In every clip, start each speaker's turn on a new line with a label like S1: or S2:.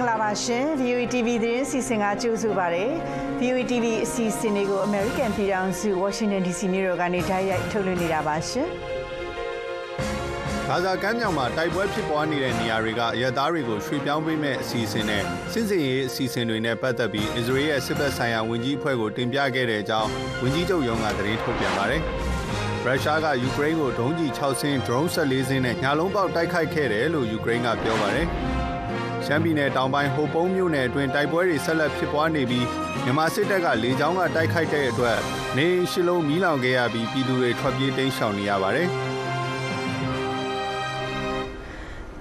S1: မင်္ဂလာပါရှင် VOE TV သတင်းစီစဉ်ကကြိုဆိုပါရစေ VOE TV အစီအစဉ်လေးကို American ပြည်ထောင်စု Washington DC မြို့တော်ကနေတိုက်ရိုက်ထုတ်လွှင့်နေတာပါရှင်
S2: ဂါဇာကမ်းမြောင်မှာတိုက်ပွဲဖြစ်ပွားနေတဲ့နေရာတွေကအရသားတွေကိုရွှေ့ပြောင်းပေးမဲ့အစီအစဉ်နဲ့စစ်စင်ရေးအစီအစဉ်တွေနဲ့ပတ်သက်ပြီးအစ္စရေးရဲ့စစ်ဘက်ဆိုင်ရာဝန်ကြီးအဖွဲ့ကိုတင်ပြခဲ့တဲ့အကြောင်းဝန်ကြီးချုပ်ရုံးကသတင်းထုတ်ပြန်ပါတယ်။ရုရှားကယူကရိန်းကိုဒုံးကျည်6ဆင်း drone 14ဆင်းနဲ့ညာလုံးပေါက်တိုက်ခိုက်ခဲ့တယ်လို့ယူကရိန်းကပြောပါတယ်။ ရှမ်းပြည်နယ်တောင်ပိုင်းဟိုပုံးမြို့နယ်အတွင်းတိုက်ပွဲတွေဆက်လက်ဖြစ်ပွားနေပြီးမြန်မာစစ်တပ်ကလေကြောင်းကတိုက်ခိုက်တဲ့အတွက်နေရှိလုံးမီးလောင်ခဲ့ရပြီးပြည်သူတွေထွက်ပြေးတိမ်းရှောင်နေရပါတယ်။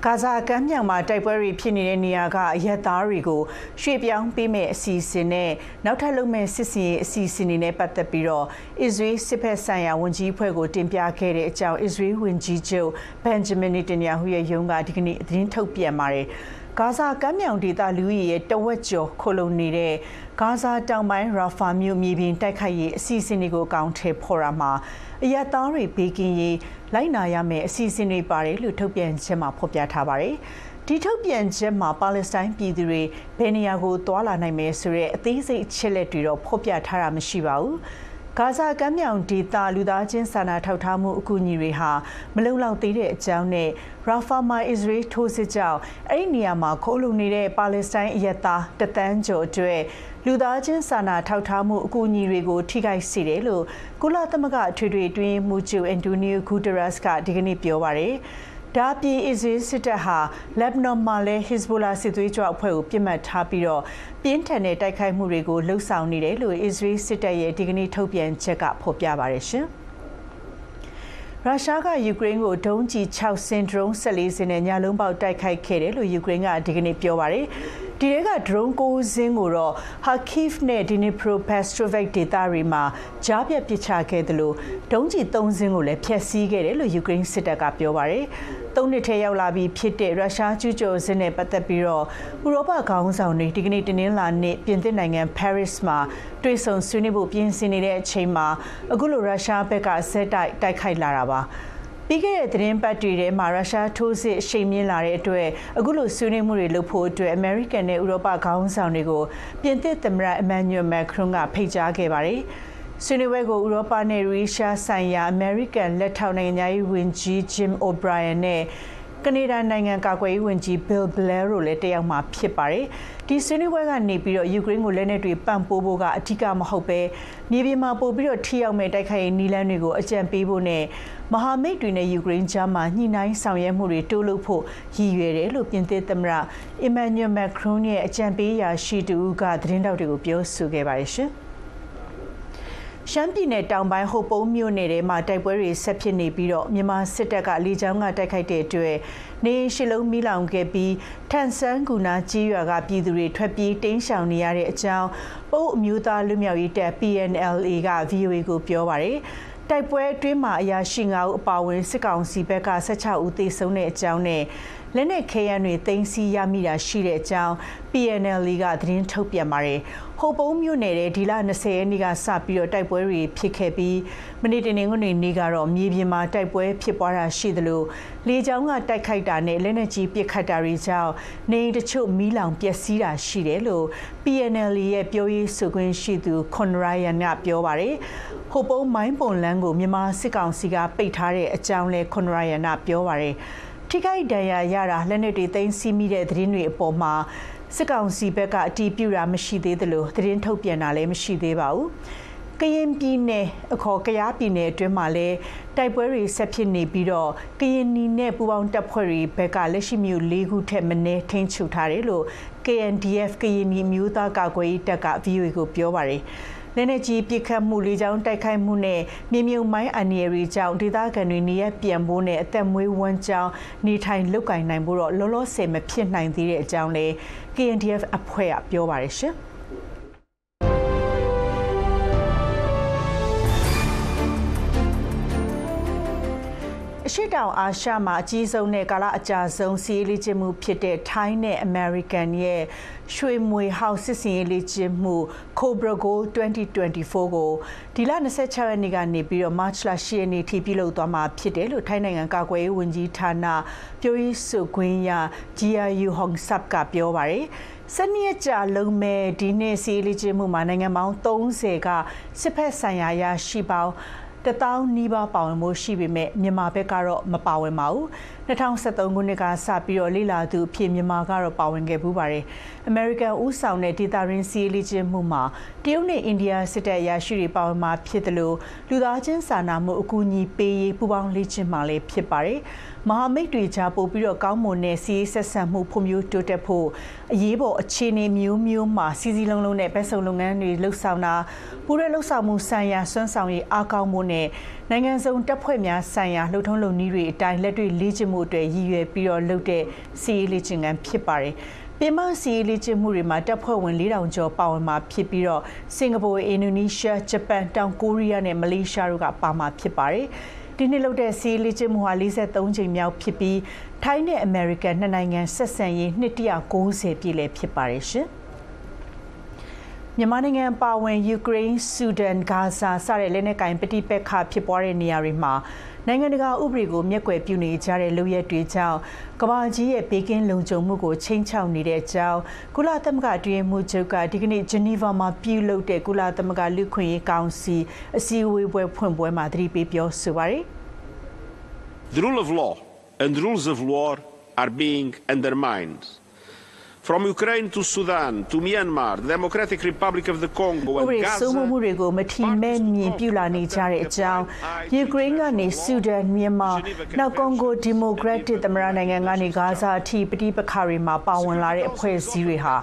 S1: ဂါဇာကမ်းမြောင်မှာတိုက်ပွဲတွေဖြစ်နေတဲ့နေရာကအရက်သားတွေကိုရွှေ့ပြောင်းပေးမဲ့အစီအစဉ်နဲ့နောက်ထပ်လုပ်မဲ့စစ်စင်ရေးအစီအစဉ်တွေနဲ့ပတ်သက်ပြီးတော့အစ္စရေးစစ်ဖက်ဆိုင်ရာဝန်ကြီးအဖွဲ့ကိုတင်ပြခဲ့တဲ့အကြောင်းအစ္စရေးဝန်ကြီးချုပ်ဘန်ဂျမင်နေတန်ယာဟုရဲ့ရုံးကဒီကနေ့သတင်းထုတ်ပြန်ပါတယ်။ ဂါဇာကမ်းမြောင်ဒေသလူဦးရေရဲ့တဝက်ကျော်ခိုလုံနေတဲ့ဂါဇာတောင်ပိုင်းရာဖာမြို့မြေပြင်တိုက်ခိုက်ရေးအစီအစဉ်တွေကိုအကောင့်ထဲဖော်ရမှာအရသားတွေဘေးကင်းရေးလိုက်နာရမယ်အစီအစဉ်တွေပါတယ်လို့ထုတ်ပြန်ချက်မှာဖော်ပြထားပါတယ်။ဒီထုတ်ပြန်ချက်မှာပါလက်စတိုင်းပြည်သူတွေဘယ်နေရာကိုသွာလာနိုင်မယ်ဆိုတဲ့အသေးစိတ်အချက်လက်တွေတော့ဖော်ပြထားတာမရှိပါဘူး။ ဂါဇာကမ်းမြောင်ဒေသလူသားချင်းစာနာထောက်ထားမှုအကူအညီတွေဟာမလုံလောက်သေးတဲ့အကြောင်းနဲ့ရာဖာမှာအစ္စရေးထိုးစစ်ကြောင့်အဲ့ဒီနေရာမှာခိုးလုံနေတဲ့ပါလက်စတိုင်းအရက်သားတသန်းကျော်အတွက်လူသားချင်းစာနာထောက်ထားမှုအကူအညီတွေကိုထိခိုက်စေတယ်လို့ကုလသမဂ္ဂထွေထွေတွင်းမူချူအန်တိုနီယိုဂူတရက်စ်ကဒီကနေ့ပြောပါရယ် ဒါပြည်အစ္စရေးစစ်တပ်ဟာလက်ဘနွန်မှာလည်းဟစ်ဇ်ဘိုလာစစ်သွေးကြွအဖွဲ့ကိုပြစ်မှတ်ထားပြီးတော့ပြင်းထန်တဲ့တိုက်ခိုက်မှုတွေကိုလှုံ့ဆော်နေတယ်လို့အစ္စရေးစစ်တပ်ရဲ့ဒီကနေ့ထုတ်ပြန်ချက်ကဖော်ပြပါတယ်ရှင်။ ရုရှားကယူကရိန်းကိုဒုံးကျည်6စင်ဒရုန်း14စင်နဲ့ညလုံးပေါက်တိုက်ခိုက်ခဲ့တယ်လို့ယူကရိန်းကဒီကနေ့ပြောပါတယ်။ဒီရဲကဒရုန်း9စင်းကိုတော့ Kharkiv နဲ့ Dnipropetrovsk ဒေသတွေမှာကြားပြတ်ပစ်ချခဲ့တယ်လို့ဒုံးကျည်3စင်းကိုလည်းဖျက်ဆီးခဲ့တယ်လို့ယူကရိန်းစစ်တပ်ကပြောပါတယ်။သုံးနှစ်ထဲရောက်လာပြီးဖြစ်တဲ့ရုရှားကျူးကျော်စစ်နဲ့ပတ်သက်ပြီးတော့ဥရောပခေါင်းဆောင်တွေဒီကနေ့တင်းနှင်းလာနေ့ပြင်သစ်နိုင်ငံ Paris မှာတွေ့ဆုံဆွေးနွေးဖို့ပြင်ဆင်နေတဲ့အချိန်မှာအခုလိုရုရှားဘက်ကဇက်တိုက်တိုက်ခိုက်လာတာပါပြီးခဲ့တဲ့သတင်းပတ်တွေထဲမှာရုရှားထိုးစစ်အရှိန်မြင့်လာတဲ့အတွက်အခုလိုဆွေးနွေးမှုတွေလုပ်ဖို့အတွက်အမေရိကန်နဲ့ဥရောပခေါင်းဆောင်တွေကိုပြင်သစ်သမ္မတအမန်နျူယ်မက်ခရွန်ကဖိတ်ကြားခဲ့ပါတယ်။ဆွေးနွေးပွဲကိုဥရောပနဲ့ရုရှားဆိုင်ရာအမေရိကန်လက်ထောက်နိုင်ငံရေးဝန်ကြီး Jim O'Brien နဲ့ကနေဒါနိုင်ငံကာကွယ်ရေးဝန်ကြီး Bill Blair တို့လည်းတက်ရောက်မှာဖြစ်ပါတယ်။ဒီဆွေးနွေးပွဲကနေပြီးတော့ယူကရိန်းကိုလက်နက်တွေပံ့ပိုးဖို့ကအထူးမဟုတ်ပဲမြေပြင်မှာပို့ပြီးတော့ထိရောက်မဲ့တိုက်ခိုက်ရေးနည်းလမ်းတွေကိုအကြံပေးဖို့နဲ့ မဟာမိတ်တွေနဲ့ယူကရိန်းကြားမှာညှိနှိုင်းဆောင်ရွက်မှုတွေတိုးလုပ်ဖို့ရည်ရွယ်တယ်လို့ပြင်သစ်သမ္မတ Emmanuel Macron ရဲ့အကြံပေးရာရှိတူကသတင်းတောက်တွေကိုပြောဆိုခဲ့ပါတယ်ရှင်။ရှမ်းပြည်နယ်တောင်ပိုင်းဟိုပုံးမြို့နယ်ထဲမှာတိုက်ပွဲတွေဆက်ဖြစ်နေပြီးတော့မြန်မာစစ်တပ်ကလေကြောင်းကတိုက်ခိုက်တဲ့အတွက်နေရှိလုံးမီးလောင်ခဲ့ပြီးထန်ဆန်းကူနာကြီးရွာကပြည်သူတွေထွက်ပြေးတိမ်းရှောင်နေရတဲ့အကြောင်းပုတ်အမျိုးသားလူမျိုးရေးတပ် PNLA က VOA ကိုပြောပါရယ် တိုက်ပွဲအတွင်းမှာအရာရှိ9ဦးအပါအဝင်စစ်ကောင်စီဘက်က16ဦးသေဆုံးတဲ့အကြောင်းနဲ့လက်နက်ခဲယမ်းတွေတင်စီရမိတာရှိတဲ့အကြောင်း PNL ကသတင်းထုတ်ပြန်ပါတယ်။ဟိုပုံးမြို့နယ်တဲ့ဒီလ20ရက်နေ့ကစပြီးတော့တိုက်ပွဲတွေဖြစ်ခဲ့ပြီးမနေ့တနင်္ဂနွေနေ့ကတော့မြေပြင်မှာတိုက်ပွဲဖြစ်ပွားတာရှိသလိုလေကြောင်းကတိုက်ခိုက်တာနဲ့လက်နက်ကြီးပစ်ခတ်တာတွေကြောင့်နေတချို့မီးလောင်ပျက်စီးတာရှိတယ်လို့ PNL ရဲ့ပြောရေးဆိုခွင့်ရှိသူခွန်ရိုင်ယန်ကပြောပါတယ်။ဟိုပုံးမိုင်းပုံလန်းကိုမြန်မာစစ်ကောင်စီကပိတ်ထားတဲ့အကြောင်းလဲခွန်ရိုင်ယန်ကပြောပါတယ်။ ထိခိုက်ဒဏ်ရာရတာလက်နက်တွေသိမ်းဆည်းမိတဲ့သတင်းတွေအပေါ်မှာစစ်ကောင်စီဘက်ကအတီးပြူတာမရှိသေးသလိုသတင်းထုတ်ပြန်တာလည်းမရှိသေးပါဘူး။ကရင်ပြည်နယ်အခေါ်ကရားပြည်နယ်အတွင်းမှာလည်းတိုက်ပွဲတွေဆက်ဖြစ်နေပြီးတော့ကရင်နီနဲ့ပူပေါင်းတပ်ဖွဲ့တွေဘက်ကလက်ရှိမျိုး၄ခုထက်မနည်းထိန်းချုပ်ထားတယ်လို့ KNDF ကရင်နီမျိုးသားကာကွယ်ရေးတပ်က VOA ကိုပြောပါတယ်။ လက်နက်ကြီးပစ်ခတ်မှုလေကြောင်းတိုက်ခိုက်မှုနဲ့မြေမြုံမိုင်းအန်ရီရီကြောင့်ဒေသခံတွေနေရပြန်ဖို့နဲ့အသက်မွေးဝမ်းကြောင်းနေထိုင်လုကင်နိုင်ဖို့တော့လောလောဆယ်မဖြစ်နိုင်သေးတဲ့အကြောင်းလဲ KNDF အဖွဲ့ကပြောပါတယ်ရှင်။ အရှိတောင်အာရှမှာအကြီးဆုံးနဲ့ကာလအကြာဆုံးစီးရီးလေ့ကျင့်မှုဖြစ်တဲ့ထိုင်းနဲ့အမေရိကန်ရဲ့ရွှေမွေဟောက်စစ်စင်ရေးလေ့ကျင့်မှု Cobra Gold 2024ကိုဒီလ26ရက်နေ့ကနေပြီးတော့ March လ10ရက်နေ့ထိပြုလုပ်သွားမှာဖြစ်တယ်လို့ထိုင်းနိုင်ငံကာကွယ်ရေးဝန်ကြီးဌာနပြောရေးဆိုခွင့်ရ GRU Hong Sap ကပြောပါတယ်စနေရက်ကြာလုံးမဲ့ဒီနေ့စီးလေ့ကျင့်မှုမှာနိုင်ငံပေါင်း30ကစစ်ဖက်ဆိုင်ရာရရှိပေါင်း တထောင်နီးပါးပါဝင်မှုရှိပေမဲ့မြန်မာဘက်ကတော့မပါဝင်ပါဘူး 2013ခုနှစ်ကစပြီးတော့လိလာသူအဖြစ်မြန်မာကတော့ပါဝင်ခဲ့ပူးပါတယ်။ American ဦးဆောင်တဲ့ဒေတာရင်းစီးလေ့ကျင့်မှုမှာတရုတ်နဲ့အိန္ဒိယစစ်တပ်ရရှိတွေပါဝင်မှာဖြစ်တယ်လို့လူသားချင်းစာနာမှုအကူအညီပေးရေးပူးပေါင်းလေ့ကျင့်မှာလည်းဖြစ်ပါတယ်။မဟာမိတ်တွေကြားပို့ပြီးတော့ကောင်းမွန်တဲ့စီးဆက်ဆံမှုဖွံ့ဖြိုးတိုးတက်ဖို့အရေးပေါ်အခြေအနေမျိုးမျိုးမှာစီစီလုံးလုံးနဲ့ပဲဆုံလုပ်ငန်းတွေလှုပ်ဆောင်တာပူးရဲလှုပ်ဆောင်မှုဆိုင်ရာစွမ်းဆောင်ရည်အားကောင်းမှုနဲ့ နိုင်ငံစုံတပ်ဖွဲ့များဆိုင်ရာလှုပ်ထုံးလုပ်နည်းတွေအတိုင်းလက်တွေ့လေ့ကျင့်မှုအတွက်ရည်ရွယ်ပြီးတော့လုပ်တဲ့စီးလေ့ကျင့်ခန်းဖြစ်ပါတယ်။ပင်မစီးလေ့ကျင့်မှုတွေမှာတပ်ဖွဲ့ဝင်4000ကျော်ပါဝင်မှာဖြစ်ပြီးတော့စင်ကာပူ၊အင်ဒိုနီးရှား၊ဂျပန်၊တောင်ကိုရီးယားနဲ့မလေးရှားတို့ကပါမှာဖြစ်ပါတယ်။ဒီနေ့လုပ်တဲ့စီးလေ့ကျင့်မှုဟာ43ချိန်မြောက်ဖြစ်ပြီးထိုင်းနဲ့အမေရိကန်နှစ်နိုင်ငံဆက်ဆံရေးနှစ်190ပြည့်လည်းဖြစ်ပါတယ်ရှင်။ မြန်မာနိုင်ငံပါဝင်ယူကရိန်း၊ဆူဒန်၊ဂါဇာစတဲ့လက်နက်ကင်ပဋိပက္ခဖြစ်ပွားတဲ့နေရာတွေမှာနိုင်ငံတကာဥပဒေကိုမျက်ကွယ်ပြုနေကြတဲ့လုပ်ရက်တွေကြောင့်ကမ္ဘာကြီးရဲ့ဘေးကင်းလုံခြုံမှုကိုချိန်ချောက်နေတဲ့အကြောင်းကုလသမဂ္ဂအတွင်းမှုချုပ်ကဒီကနေ့ဂျနီဗာမှာပြုလုပ်တဲ့ကုလသမဂ္ဂလူခွင့်ရေးကောင်စီအစည်းအဝေးပွဲဖွင့်ပွဲမှာသတိပေးပြောဆိုပါတယ်
S3: The rule of law and rules of war are being undermined From Ukraine to Sudan to Myanmar, the Democratic Republic of the Congo and Gaza
S1: စိုးမှုတွေကိုမထီမဲ့မြင်ပြလာနေကြတဲ့အကြောင်းယူကရိန်းကနေဆူဒန်မြန်မာနောက်ကွန်ဂိုဒီမိုကရက်တစ်သမ္မတနိုင်ငံကနေဂါဇာအထိပဋိပက္ခတွေမှာပါဝင်လာတဲ့အဖွဲ့အစည်းတွေဟာ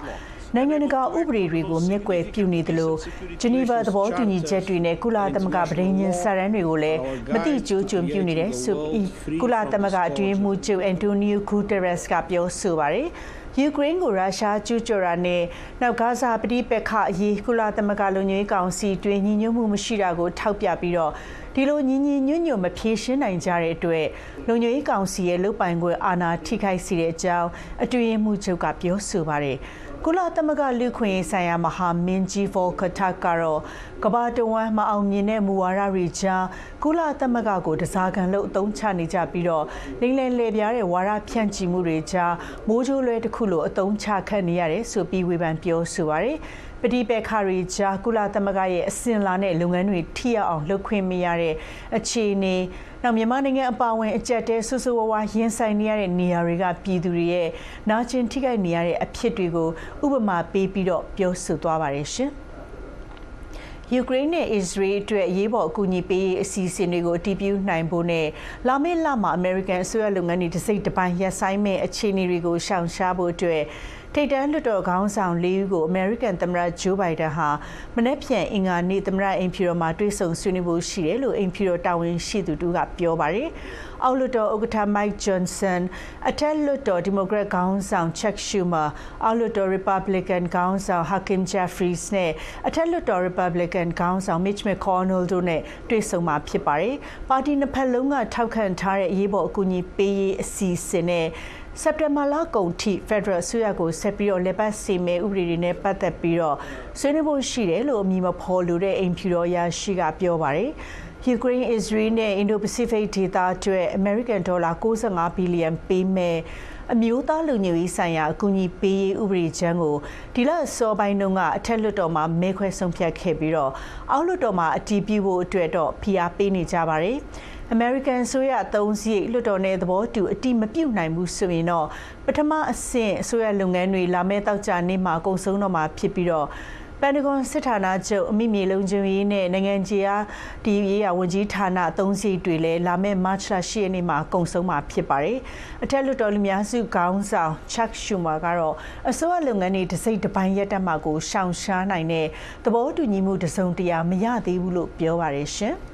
S1: နိုင်ငံတကာဥပဒေတွေကိုမျက်ကွယ်ပြုနေသလိုဂျနီဗာသဘောတူညီချက်တွေနဲ့ကုလသမဂ္ဂဗြိဉ္ဉ်စာရန်တွေကိုလည်းမတိကျိုးကျွံပြုနေတယ်ဆိုပြီးကုလသမဂ္ဂအတွင်းမှုချုပ်အန်တိုနီယိုဂူတရက်စ်ကပြောဆိုပါတယ်။ ယူကရိန်းကိုရုရှားကျူးကျော်တာနဲ့နောက်ဂါဇာပဋိပက္ခအရေးကုလသမဂ္ဂလုံခြုံရေးကောင်စီတွင်ညီညွတ်မှုမရှိတာကိုထောက်ပြပြီးတော့ဒီလိုညီညီညွတ်ညွတ်မဖြေရှင်းနိုင်ကြတဲ့အတွက်လုံခြုံရေးကောင်စီရဲ့လုတ်ပိုင်ခွင့်အာဏာထိခိုက်စေတဲ့အကြောင်းအတွင်းမှုချုပ်ကပြောဆိုပါတယ်။ ကုလသမဂ္ဂလူခွင့်ရေးဆိုင်ရာမဟာမင်းကြီးဖော်ခထကတော့ကဘာတဝမ်းမအောင်မြင်တဲ့မူဝါဒတွေကြားကုလသမဂ္ဂကိုတစားကန်လို့အသုံးချနေကြပြီးတော့လိမ့်လည်လေပြားတဲ့ဝါဒဖြန့်ချီမှုတွေကြားမိုးကြိုးလွဲတစ်ခုလိုအသုံးချခတ်နေရတယ်ဆိုပြီးဝေဖန်ပြောဆိုပါရယ်ပဋိပက္ခတွေကြားကုလသမဂ္ဂရဲ့အစင်လာတဲ့လုပ်ငန်းတွေထိရောက်အောင်လုပ်ခွင့်မရတဲ့အခြေအနေ နောက်မြန်မာနိုင်ငံအပါအဝင်အကြက်တဲဆူဆူဝါဝါရင်ဆိုင်နေရတဲ့နေရာတွေကပြည်သူတွေရဲ့နာကျင်ထိခိုက်နေရတဲ့အဖြစ်တွေကိုဥပမာပေးပြီးတော့ပြောဆိုသွားပါတယ်ရှင်။ယူကရိန်းနဲ့အစ္စရေးအတွက်အရေးပေါ်အကူအညီပေးရေးအစီအစဉ်တွေကိုအတည်ပြုနိုင်ဖို့နဲ့လာမယ့်လမှာအမေရိကန်အစိုးရလုပ်ငန်းတွေတစ်စိတ်တစ်ပိုင်းရပ်ဆိုင်းမဲ့အခြေအနေတွေကိုရှောင်ရှားဖို့အတွက် ထိပ်တန်းလွှတ်တော်ခေါင်းဆောင်လေးဦးကိုအမေရိကန်သမ္မတဂျိုးဘိုင်ဒန်ဟာမနေ့ပြန်အင်္ဂါနေ့သမ္မတအိမ်ဖြူတော်မှာတွေ့ဆုံဆွေးနွေးဖို့ရှိတယ်လို့အိမ်ဖြူတော်တာဝန်ရှိသူတူကပြောပါတယ်။အောက်လွှတ်တော်ဥက္ကဋ္ဌ Mike Johnson အထက်လွှတ်တော်ဒီမိုကရက်ခေါင်းဆောင် Chuck Schumer အောက်လွှတ်တော် Republican ခေါင်းဆောင် Hakeem Jeffries နဲ့အထက်လွှတ်တော် Republican ခေါင်းဆောင် Mitch McConnell တို့နဲ့တွေ့ဆုံမှာဖြစ်ပါတယ်။ပါတီနှစ်ဖက်လုံးကထောက်ခံထားတဲ့အရေးပေါ်အကူအညီပေးရေးအစီအစဉ်နဲ့ စက်တင်ဘာလကုန်ထိ Federal အစိုးရကိုဆက်ပြီးတော့လက်ပတ်စီမဲဥပဒေတွေနဲ့ပတ်သက်ပြီးတော့ဆွေးနွေးဖို့ရှိတယ်လို့အမည်မဖော်လိုတဲ့အိမ်ဖြူတော်ရရှိကပြောပါတယ်။ယူကရိန်း၊အစ္စရေးနဲ့အင်ဒိုပစိဖိတ်ဒေသအတွက်အမေရိကန်ဒေါ်လာ65ဘီလီယံပေးမဲ့အမျိုးသားလူညွရေးဆိုင်ရာအကူအညီပေးရေးဥပဒေချမ်းကိုဒီလစောပိုင်းတုန်းကအထက်လွှတ်တော်မှာမဲခွဲဆုံးဖြတ်ခဲ့ပြီးတော့အောက်လွှတ်တော်မှာအတည်ပြုဖို့အတွက်တော့ဖိအားပေးနေကြပါတယ်။ American ဆိုရအသုံးစရိတ်လွှတ်တော်နဲ့သဘောတူအတိမပြုတ်နိုင်ဘူးဆိုရင်တော့ပထမအဆင့်အစိုးရလုပ်ငန်းတွေလာမယ့်တောက်ကြနေ့မှာကုန်ဆုံးတော့မှာဖြစ်ပြီးတော့ပန်တဂွန်စစ်ဌာနချုပ်အမိမြေလုံခြုံရေးနဲ့နိုင်ငံကြီးအားဒီရေးရဝန်ကြီးဌာနအသုံးစရိတ်တွေလည်းလာမယ့်မတ်လ10ရက်နေ့မှာကုန်ဆုံးမှာဖြစ်ပါတယ်။အထက်လွှတ်တော်လူများစုခေါင်းဆောင် Chuck Schumer ကတော့အစိုးရလုပ်ငန်းတွေတစိမ့်တစ်ပိုင်းရက်တက်မှာကိုရှောင်ရှားနိုင်တဲ့သဘောတူညီမှုတစုံတရာမရသေးဘူးလို့ပြောပါတယ်ရှင်။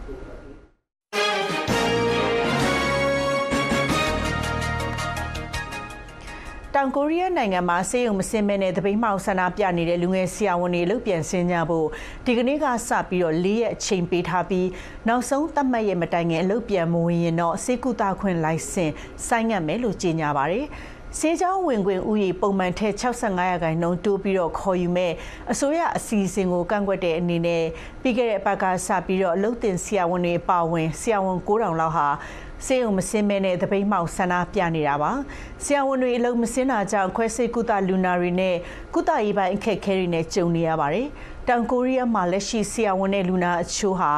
S1: တောင်ကိုရီးယားနိုင်ငံမှာစေယုံမစင်မဲနဲ့တပိမှောက်ဆန္ဒပြနေတဲ့လူငယ်ဆရာဝန်တွေအလုပ်ပြန်ဆင်းကြဖို့ဒီကနေ့ကစပြီးတော့၄ရက်အချိန်ပေးထားပြီးနောက်ဆုံးသတ်မှတ်ရက်မတိုင်ခင်အလုပ်ပြန်မဝင်ရင်တော့စေကူတာခွင့်လိုင်စင်ဆိုင်းငံ့မယ်လို့ကြေညာပါတယ်။စေချောင်းဝင်ခွင့်ဥယျာဉ်ပုံမှန်ထက်65ရာခိုင်နှုန်းတိုးပြီးတော့ခေါ်ယူမဲ့အစိုးရအစီအစဉ်ကိုကန့်ကွက်တဲ့အနေနဲ့ပြီးခဲ့တဲ့အပတ်ကစပြီးတော့အလုပ်တင်ဆရာဝန်တွေပါဝင်ဆရာဝန်9000လောက်ဟာ စေုံမစင်းမဲနဲ့တပိမှောက်ဆန္ဒပြနေတာပါဆရာဝန်တွေအလုံးမစင်းတာကြောင့်ခွဲစိတ်ကုသလူနာတွေနဲ့ကုသရေးပိုင်းအခက်အခဲတွေနဲ့ကြုံနေရပါတယ်တောင်ကိုရီးယားမှာလက်ရှိဆရာဝန်နဲ့လူနာအချို့ဟာ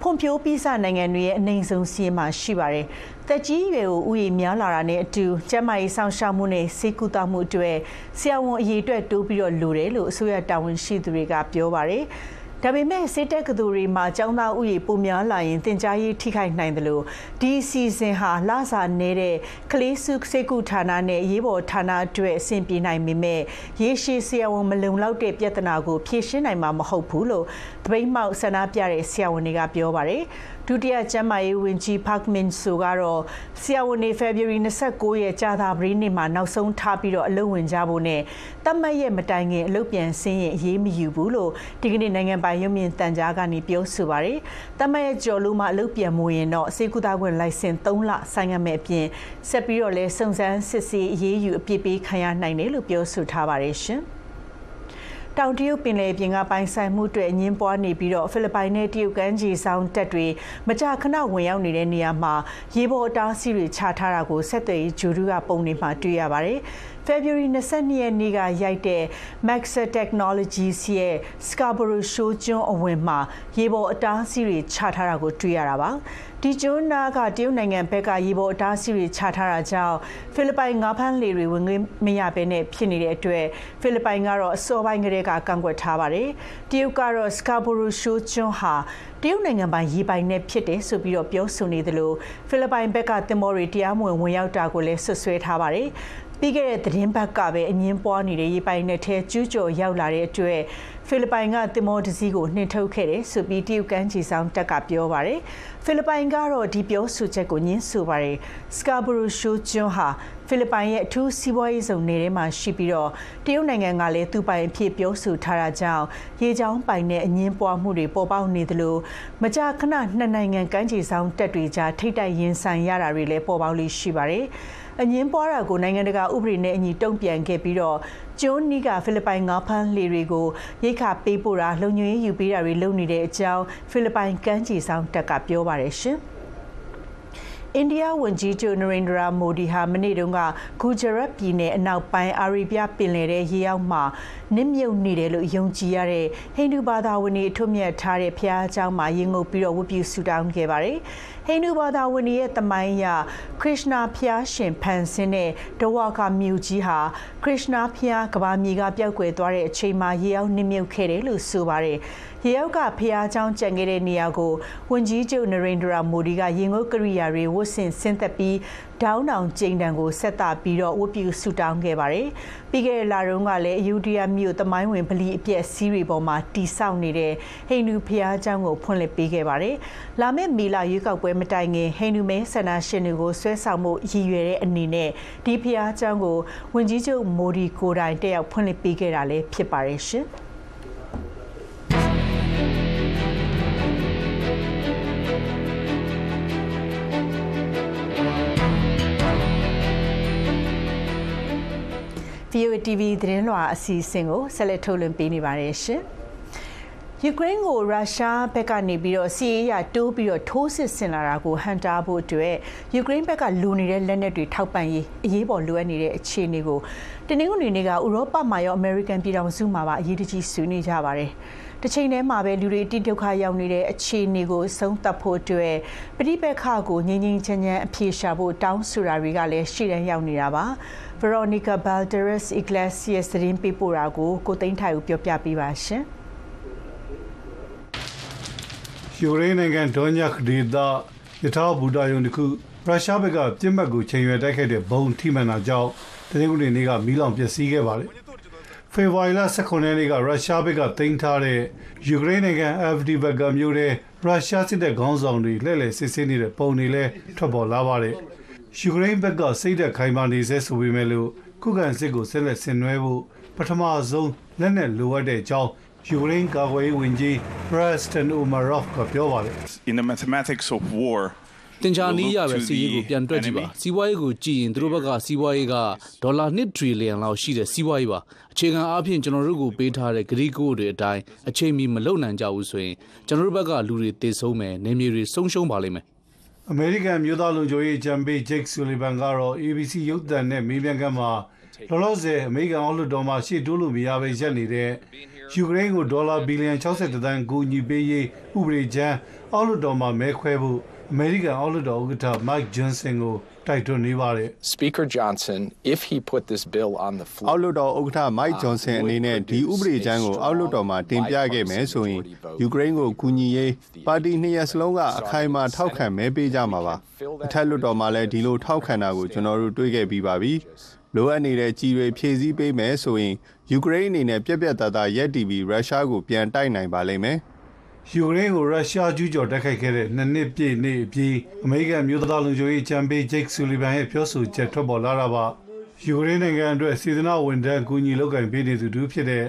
S1: ဖွံ့ဖြိုးပြီးစနိုင်ငံတွေရဲ့အနေဆုံးစီးရင်မှာရှိပါတယ်။တက်ကြီးရွယ်ကိုဥယျာဉ်များလာတာနဲ့အတူကျန်းမာရေးဆောင်ရှားမှုနဲ့ဆေးကုသမှုအတွက်ဆရာဝန်အရေးအတွက်တိုးပြီးတော့လိုတယ်လို့အစိုးရတာဝန်ရှိသူတွေကပြောပါတယ်။ ဒါပေမဲ့စစ်တပ်ကသူတွေမှာចောင်းသားဥယျာဉ်ပုံများလာရင်တင် जा ရေးထိခိုက်နိုင်တယ်လို့ဒီစီစဉ်ဟာလစာနေတဲ့ကလေးစုစေကုဌာနနဲ့ရေးပေါ်ဌာနအတွက်အဆင်ပြေနိုင်ပေမဲ့ရေရှည်ဆရာဝန်မလုံလောက်တဲ့ပြဿနာကိုဖြေရှင်းနိုင်မှာမဟုတ်ဘူးလို့တပိတ်မောက်ဆန္ဒပြတဲ့ဆရာဝန်တွေကပြောပါတယ် ဒုတိယကျမ်းမာရေးဝန်ကြီးဖတ်မင်ဆိုကတော့ဆရာဝန်တွေ February 29ရက်ကြာသာပတေးနေ့မှာနောက်ဆုံးထားပြီးတော့အလုပ်ဝင်ကြဖို့နဲ့တတ်မှတ်ရက်မတိုင်ခင်အလုပ်ပြန်ဆင်းရင်အရေးမယူဘူးလို့ဒီကနေ့နိုင်ငံပိုင်ရုံမြင့်တန်ကြားကနေပြောဆိုပါတယ်။တတ်မှတ်ရက်ကျော်လို့မှအလုပ်ပြန်မဝင်ရင်တော့စေကူတာခွင့်လိုင်စင်3လဆိုင်ရမယ်အပြင်ဆက်ပြီးတော့လဲစုံစမ်းစစ်ဆေးအရေးယူအပြစ်ပေးခံရနိုင်တယ်လို့ပြောဆိုထားပါတယ်ရှင်။ တောင်တရုတ်ပင်လယ်ပြင်ကပိုင်ဆိုင်မှုတွေအငင်းပွားနေပြီးတော့ဖိလစ်ပိုင်နဲ့တရုတ်ကမ်းခြေဆောင်တပ်တွေမကြာခဏဝင်ရောက်နေတဲ့နေရာမှာရေပေါ်အတားအဆီးတွေချထားတာကိုဆက်သွယ်ရေးဂျူဒူကပုံနေမှာတွေ့ရပါတယ်။ February 22ရက်နေ့ကရိုက်တဲ့ Maxa Technologies ရဲ့ Scarborough Shoal ကျွန်းအဝင်မှာရေပေါ်အတားအဆီးတွေချထားတာကိုတွေ့ရတာပါ ဒီကျွန်းနာကတရုတ်နိုင်ငံဘက်ကရေပေါ်အတားအဆီးတွေချထားတာကြောင့်ဖိလစ်ပိုင်ငါးဖမ်းလေတွေဝင်ငွေမရဘဲနဲ့ဖြစ်နေတဲ့အတွက်ဖိလစ်ပိုင်ကတော့အစောပိုင်းကတည်းကကန့်ကွက်ထားပါတယ်တရုတ်ကတော့ Scarborough Shoal ကျွန်းဟာတရုတ်နိုင်ငံပိုင်ရေပိုင်နဲ့ဖြစ်တယ်ဆိုပြီးတော့ပြောဆိုနေသလိုဖိလစ်ပိုင်ဘက်ကတင်မော်တွေတရားမဝင်ဝင်ရောက်တာကိုလည်းဆွဆွဲထားပါတယ် ပြီးခဲ့တဲ့သတင်းပတ်ကပဲအငင်းပွားနေတဲ့ရေပိုင်နဲ့ထဲကျူးကျော်ရောက်လာတဲ့အတွက်ဖိလစ်ပိုင်ကတင်မောတစည်းကိုနှင်ထုတ်ခဲ့တယ်ဆိုပြီးတရုတ်ကမ်းခြေဆောင်တက်ကပြောပါတယ်ဖိလစ်ပိုင်ကတော့ဒီပြောဆိုချက်ကိုညှင်းဆိုပါတယ်စကာဘူရူရှိုကျွန်းဟာဖိလစ်ပိုင်ရဲ့အထူးစီးပွားရေးဇုံနယ်ထဲမှာရှိပြီးတော့တရုတ်နိုင်ငံကလည်းသူ့ပိုင်အဖြစ်ပြောဆိုထားတာကြောင့်ရေချောင်းပိုင်နဲ့အငင်းပွားမှုတွေပေါ်ပေါက်နေသလိုမကြာခဏနှစ်နိုင်ငံကမ်းခြေဆောင်တက်တွေကြားထိတ်တိုက်ရင်ဆိုင်ရတာတွေလည်းပေါ်ပေါက်လေးရှိပါတယ်။ အငင်းပွားတာကိုနိုင်ငံတကာဥပဒေနဲ့အညီတုံ့ပြန်ခဲ့ပြီးတော့ကျွန်းနီးကဖိလစ်ပိုင်ငါးဖမ်းလှေတွေကိုရိတ်ခါပေးပို့တာလုံခြုံရေးယူပေးတာတွေလုပ်နေတဲ့အကြောင်းဖိလစ်ပိုင်ကမ်းခြေဆောင်တက်ကပြောပါတယ်ရှင်။အိန္ဒိယဝန်ကြီးချုပ်နရိန္ဒရာမိုဒီဟာမနေ့တုန်းကဂူဂျရတ်ပြည်နယ်အနောက်ပိုင်းအာရီဗျပင်လယ်ထဲရေရောက်မှနစ်မြုပ်နေတယ်လို့ယုံကြည်ရတဲ့ဟိန္ဒူဘာသာဝင်တွေအထွတ်မြတ်ထားတဲ့ဘုရားကျောင်းမှာရင်ငုပ်ပြီးတော့ဝတ်ပြုဆုတောင်းခဲ့ပါတယ်။ ဟိန္ဒူဘာသာဝင်တွေရဲ့တမိုင်းအရခရစ်နာဘုရားရှင်ဖန်ဆင်းတဲ့ဒဝါကမြို့ကြီးဟာခရစ်နာဘုရားကဘာမြေကပျောက်ကွယ်သွားတဲ့အချိန်မှာရေရောက်နစ်မြုပ်ခဲ့တယ်လို့ဆိုပါတယ်။ရေရောက်ကဖျားချောင်းကြံခဲ့တဲ့နေရာကိုဝန်ကြီးချုပ်နရိန္ဒရာမိုဒီကရင်ငုတ်ကရိယာတွေဝတ်ဆင်ဆင်းသက်ပြီး ဒေါင်းတောင်ကျိန်တံကိုဆက်တာပြီးတော့ဝတ်ပြုဆုတောင်းခဲ့ပါတယ်။ပြီးခဲ့တဲ့လတုန်းကလည်းအယူဒီယာမြို့တမိုင်းဝင်ဗလီအပြည့်စီးတွေပေါ်မှာတိဆောက်နေတဲ့ဟိန္ဒူဘုရားကျောင်းကိုဖွင့်လှစ်ပေးခဲ့ပါတယ်။လာမယ့်မေလရွေးကောက်ပွဲမတိုင်ခင်ဟိန္ဒူမဲဆန္ဒရှင်တွေကိုဆွဲဆောင်မှုရည်ရွယ်တဲ့အနေနဲ့ဒီဘုရားကျောင်းကိုဝန်ကြီးချုပ်မိုဒီကိုယ်တိုင်တက်ရောက်ဖွင့်လှစ်ပေးခဲ့တာလည်းဖြစ်ပါတယ်ရှင်။ VOA TV သတင်းလွှာအစီအစဉ်ကိုဆက်လက်ထုတ်လွှင့်ပေးနေပါတယ်ရှင်။ယူကရိန်းကိုရုရှားဘက်ကနေပြီးတော့စီးရေးရတိုးပြီးတော့ထိုးစစ်ဆင်လာတာကိုဟန်တာဖို့အတွက်ယူကရိန်းဘက်ကလူနေတဲ့လက်နက်တွေထောက်ပံ့ရေးအရေးပေါ်လိုအပ်နေတဲ့အခြေအနေကိုတနင်္ဂနွေနေ့ကဥရောပမှာရောအမေရိကန်ပြည်ထောင်စုမှာပါအရေးတကြီးဆွေးနွေးကြပါတယ်။တစ်ချိန်တည်းမှာပဲလူတွေတိဒုက္ခရောက်နေတဲ့အခြေအနေကိုဆုံးသတ်ဖို့အတွက်ပြိပက္ခကိုငြိမ်းငြိမ်းချမ်းချမ်းအပြေရှာဖို့တောင်းဆိုတာတွေကလည်းရှေ့တန်းရောက်နေတာပါ။ Veronica Balderas Iglesias သတင်းပေးပို့တာကိုကိုသိန်းထိုင်ဦးပြောပြပေးပါရှင်။
S4: ယူရေနိုင်ငံဒေါညက်ဒေသယထာဘူတာယုံတစ်ခုရုရှားဘက်ကပြစ်မှတ်ကိုချိန်ရွယ်တိုက်ခိုက်တဲ့ဘုံထိမှန်တာကြောင့်တနင်္ဂနွေနေ့ကမီးလောင်ပျက်စီးခဲ့ပါတယ်။ဖေဖော်ဝါရီလ18ရက်နေ့ကရုရှားဘက်ကတင်ထားတဲ့ယူကရိန်းနိုင်ငံ FD ဘက်ကမြို့တဲ့ရုရှားစစ်တပ်ခေါင်းဆောင်တွေလှည့်လည်စစ်ဆေးနေတဲ့ပုံတွေလည်းထွက်ပေါ်လာပါတယ်။ ယူကရိန်းဘက်ကစိတ်သက်ခိုင်မာနေစေဆိုပေမဲ့လို့ခုခံစစ်ကိုဆက်လက်ဆင်နွှဲဖို့ပထမဆုံးလက်နက်လိုအပ်တဲ့အကြောင်းယူကရိန်းကာကွယ်ရေးဝန်ကြီး Preston Umarov ကပြောပါတယ်
S5: in the mathematics of war
S6: တင်ချာနီးရပဲစီးရေးကိုပြန်တွက်ကြည့်ပါစီးပွားရေးကိုကြည့်ရင်သူတို့ဘက်ကစီးပွားရေးကဒေါ်လာ1ထရီလီယံလောက်ရှိတဲ့စီးပွားရေးပါအခြေခံအားဖြင့်ကျွန်တော်တို့ကိုပေးထားတဲ့ဂရီကိုတွေအတိုင်းအချိန်မီမလုံနိုင်ကြဘူးဆိုရင်ကျွန်တော်တို့ဘက်ကလူတွေတည်ဆုံးမယ်နေမြေတွေဆုံးရှုံးပါလိမ့်မယ်
S4: အမေရိကန်မျိုးသားလုံခြုံရေးဂျမ်ဘေးဂျိတ်ဆူလီဗန်ကတော့ ABC ရုပ်သံနဲ့မေးမြန်းခန်းမှာလောလောဆယ်အမေရိကန်အောက်လွှတ်တော်မှာရှေ့တိုးလို့မရပဲရက်နေတဲ့ယူကရိန်းကိုဒေါ်လာဘီလီယံ62သန်းကူညီပေးရေးဥပဒေချမ်းအောက်လွှတ်တော်မှာမဲခွဲဖို့အမေရိကန်အောက်လွှတ်တော်ဥက္ကဋ္ဌ Mike Johnson ကို တိုက်တွန်းနေပါတယ်
S7: Speaker Johnson, if he put this bill on the
S2: အောက်
S7: floor,
S2: လွှတ်တော်ဥက္ကဋ္ဌ Mike Johnson အနေနဲ့ဒီဥပဒေချမ်းကိုအောက်လွှတ်တော်မှာတင်ပြခဲ့မယ်ဆိုရင်ယူကရိန်းကိုကူညီရေးပါတီနှစ်ရပ်စလုံးကအခိုင်အမာထောက်ခံမဲပေးကြမှာပါအထက်လွှတ်တော်မှာလည်းဒီလိုထောက်ခံတာကိုကျွန်တော်တို့တွေ့ခဲ့ပြီးပါပြီလိုအပ်နေတဲ့ကြီးတွေဖြည့်ဆည်းပေးမယ်ဆိုရင်ယူကရိန်းအနေနဲ့ပြက်ပြက်သားသားရက်တီပြီးရုရှားကိုပြန်တိုက်နိုင်ပါလိမ့်မယ်
S4: ယူကရိန်းကိုရုရှားကျူးကျော်တိုက်ခိုက်ခဲ့တဲ့နှစ်နှစ်ပြည့်နေ့အပြီးအမေရိကန်မျိုးသားလုံခြုံရေးချန်ပီယံဂျိတ်ဆူလီဗန်ရဲ့ပြောဆိုချက်ထွက်ပေါ်လာတာပါယူကရိန်းနိုင်ငံအတွက်စေတနာဝန်ထမ်းကူညီလုပ်ကိုင်ပေးနေသူတူဖြစ်တဲ့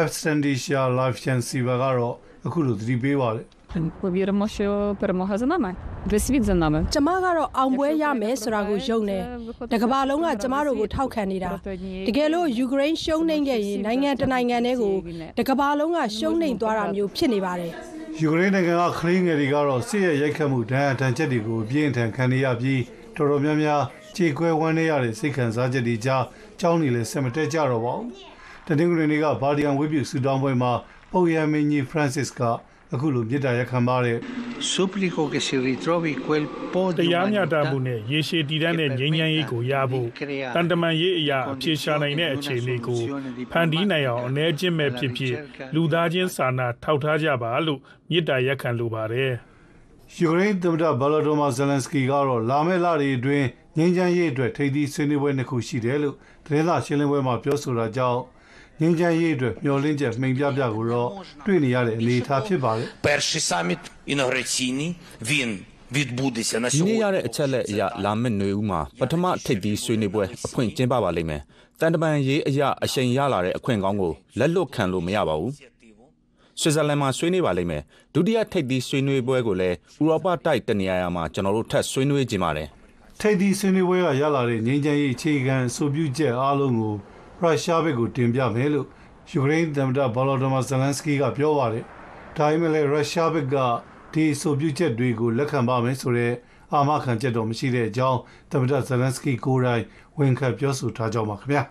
S4: Evstantisha Lavchensiva ကတော့အခုလိုသတိပေးပါတယ်
S8: ကျမကတော့အောင်ပွဲရမယ်ဆိုတာကိုယုံတယ်။တကဘာလုံးကကျမတို့ကိုထောက်ခံနေတာ။တကယ်လို့ယူကရိန်းရှုံးနိမ့်ခဲ့ရင်နိုင်ငံတနိုင်ငံတည်းကိုတကဘာလုံးကရှုံးနိမ့်သွားတာမျိုးဖြစ်နေပါတယ်။
S4: ယူကရိန်းနိုင်ငံကခလေးငယ်တွေကတော့စစ်ရဲ့ရိုက်ခတ်မှုဒဏ်အထန်ချက်တွေကိုအပြင်းအထန်ခံနေရပြီးတော်တော်များများခြေခွဲဝမ်းနေရတဲ့စိတ်ခံစားချက်တွေကြားကြောင်းနေလဲဆက်မတက်ကြတော့ပါဘူး။တနင်္ဂနွေနေ့ကဗာဒီယန်ဝေပြုဆူတောင်းပွဲမှာပုပ်ရမင်းကြီး Francis က အခုလိုမြစ်တာရက်ခံပါတယ်
S9: Supplico che si ritrovi quel po'
S10: တ
S9: di
S10: ရားမျှတ
S9: umanità
S10: မှုနဲ့ရေရှည်တည်တတ်တဲ့ငြိမ်းချမ်းရေးကိုရဖို့တန်တမန်ရေးအရာအပြေရှားနိုင်တဲ့အခြေအနေကိုဖန်တီးနိုင်အောင်အနေချင်းပဲဖြစ်ဖြစ်လူသားချင်းစာနာထောက်ထားကြပါလို့မြစ်တာရက်ခံလိုပါတယ်။
S4: ယူကရိန်းသမ္မတဗလာဒိုမာဇယ်လန်စကီကတော့လာမယ့်လတွေအတွင်းငြိမ်းချမ်းရေးအတွက်ထိပ်သီးဆွေးနွေးပွဲနှစ်ခုရှိတယ်လို့သတင်းစာရှင်းလင်းပွဲမှာပြောဆိုတာကြောင့် ငြိမ်းချမ်းရေးအတွက်မျှော်လင့်ချက်မှိန်ပြပြကိုတော့တွေ့နေရတဲ့အနေအထားဖြစ်ပါတယ်
S11: Перший саміт інаугураційний, він відбудеться на
S12: ဒီနေ့ရ
S11: сьогодні.
S12: တဲ့အချက်လက်အရလာမယ့်ຫນွေဦးမှာပထမထိပ်သီးဆွေးနွေးပွဲအဖွင့်ကျင်းပပါလိမ့်မယ်။တန်တမန်ရေးအရာအရှိန်ရလာတဲ့အခွင့်ကောင်းကိုလက်လွတ်ခံလို့မရပါဘူး။ဆွစ်ဇာလန်မှာဆွေးနွေးပါလိမ့်မယ်။ဒုတိယထိပ်သီးဆွေးနွေးပွဲကိုလည်းဥရောပတိုက်တနေရာရာမှာကျွန်တော်တို့ထပ်ဆွေးနွေးကြပါမယ်။
S4: ထိပ်သီးဆွေးနွေးပွဲကရလာတဲ့ငြိမ်းချမ်းရေးအခြေခံအဆိုပြုချက်အားလုံးကို ရုရှားဘက်ကိုတင်ပြမယ်လို့ယူကရိန်းသမ္မတဗလာဒိုမာဇယ်လန်စကီကပြောပါတယ်။ဒါပေမဲ့လည်းရုရှားဘက်ကဒီအဆိုပြုချက်တွေကိုလက်ခံပါမယ်ဆိုတဲ့အာမခံချက်တော့မရှိတဲ့အကြောင်းသမ္မတဇယ်လန်စကီကိုယ်တိုင်ဝန်ခံပြောဆိုထားကြောင်းပါခင်ဗျာ။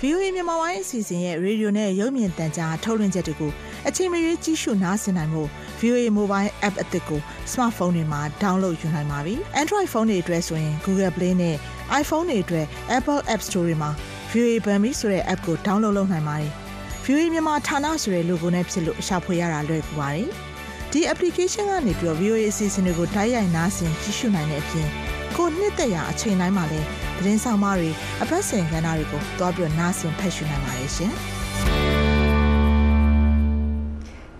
S13: VOA မြန်မာပိုင်းအစီအစဉ်ရဲ့ရေဒီယိုနဲ့ရုပ်မြင်သံကြားထုတ်လွှင့်ချက်တွေကို အချိန်မရွေးကြီးရှုနားဆင်နိုင်မှု VOA Mobile App အသစ်ကို smartphone တွေမှာ download ယူနိုင်ပါပြီ။ Android phone တွေအတွက်ဆိုရင် Google Play နဲ့ iPhone တွေအတွက် Apple App Store တွေမှာ VOA Bambi ဆိုတဲ့ app ကို download လုပ်နိုင်ပါတယ်။ VOA မြန်မာဌာနဆိုတဲ့ logo နဲ့ဖြစ်လို့ရှာဖွေရတာလွယ်ကူပါတယ်။ဒီ application ကနေပြီးတော့ VOA အစီအစဉ်တွေကိုတိုက်ရိုက်နားဆင်ကြည့်ရှုနိုင်တဲ့အပြင်ကိုနှစ်သက်ရာအချိန်တိုင်းမှာလည်းသတင်းဆောင်မတွေအပတ်စဉ်ကဏ္ဍတွေကိုတွားပြီးတော့နားဆင်ဖတ်ရှုနိုင်ပါတယ်ရှင်။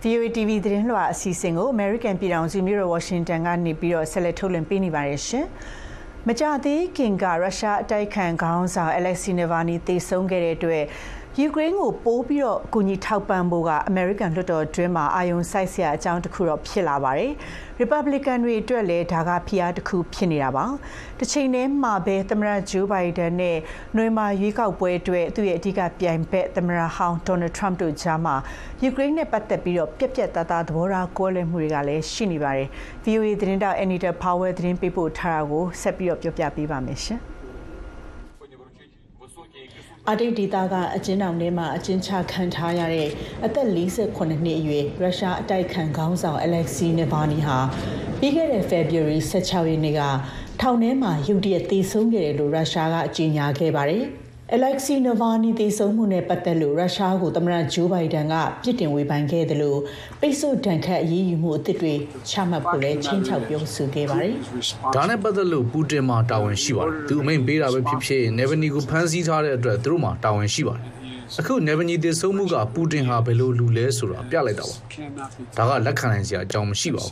S1: VOA TV သတင်းလွှာအစီအစဉ်ကို American ပြည်ထောင်စုမြို့တော် Washington ကနေပြီးတော့ဆက်လက်ထုတ်လွှင့်ပေးနေပါတယ်ရှင်။မကြသေးခင်ကရုရှားအတိုက်ခံခေါင်းဆောင် Alexei Navalny တေဆုံးခဲ့တဲ့အတွက် ယူကရိန်းကိုပိုးပြီးတော့အကူအညီထောက်ပံ့ဖို့ကအမေရိကန်လွှတ်တော်တွင်းမှာအာရုံစိုက်စရာအကြောင်းတစ်ခုတော့ဖြစ်လာပါတယ်။ Republican တွေအတွက်လည်းဒါကဖိအားတစ်ခုဖြစ်နေတာပါ။တစ်ချိန်တည်းမှာပဲသမ္မတဂျိုးဘိုင်ဒန်နဲ့နွေမာရွေးကောက်ပွဲအတွက်သူ့ရဲ့အဓိကပြိုင်ဘက်သမ္မတဟောင်းဒေါ်နယ်ထရမ့်တို့ကြားမှာယူကရိန်းနဲ့ပတ်သက်ပြီးတော့ပြက်ပြက်သားသားသဘောထားကွဲလွဲမှုတွေကလည်းရှိနေပါတယ်။ VOA သတင်းတောက် Anita Powell သတင်းပေးပို့ထားတာကိုဆက်ပြီးတော့ပြောပြပေးပါမယ်ရှင်။ အာတိတ်ဒေသကအကျဉ်းထောင်ထဲမှာအကျဉ်းချခံထားရတဲ့အသက်48နှစ်အရွယ်ရုရှားအတိုက်ခံခေါင်းဆောင် Alexei Navalny ဟာပြီးခဲ့တဲ့ February 16ရက်နေ့ကထောင်ထဲမှာရုတ်တရက်သေဆုံးခဲ့တယ်လို့ရုရှားကအကြေညာခဲ့ပါတယ်။ Alexei Navalny သေဆုံးမှုနဲ့ပတ်သက်လို့ရုရှားကိုသမ္မတဂျိုးဘိုင်ဒန်ကပြစ်တင်ဝေဖန်ခဲ့တယ်လို့ပိတ်ဆို့ဒဏ်ခတ်အရေးယူမှုအသစ်တွေချမှတ်ဖို့လည်းချင်းချောက်ပြောဆိုခဲ့ပါတယ်။
S6: ဒါနဲ့ပတ်သက်လို့ပူတင်မှာတာဝန်ရှိပါတယ်သူအမိန်ပေးတာပဲဖြစ်ဖြစ်နေဗနီကိုဖမ်းဆီးထားတဲ့အတွက်သူတို့မှာတာဝန်ရှိပါတယ်အခုနေဗနီတည်ဆုံးမှုကပူတင်ဟာဘယ်လိုလူလဲဆိုတာပြလိုက်တာပါဒါကလက်ခံနိုင်စရာအကြောင်းမရှိပါဘူး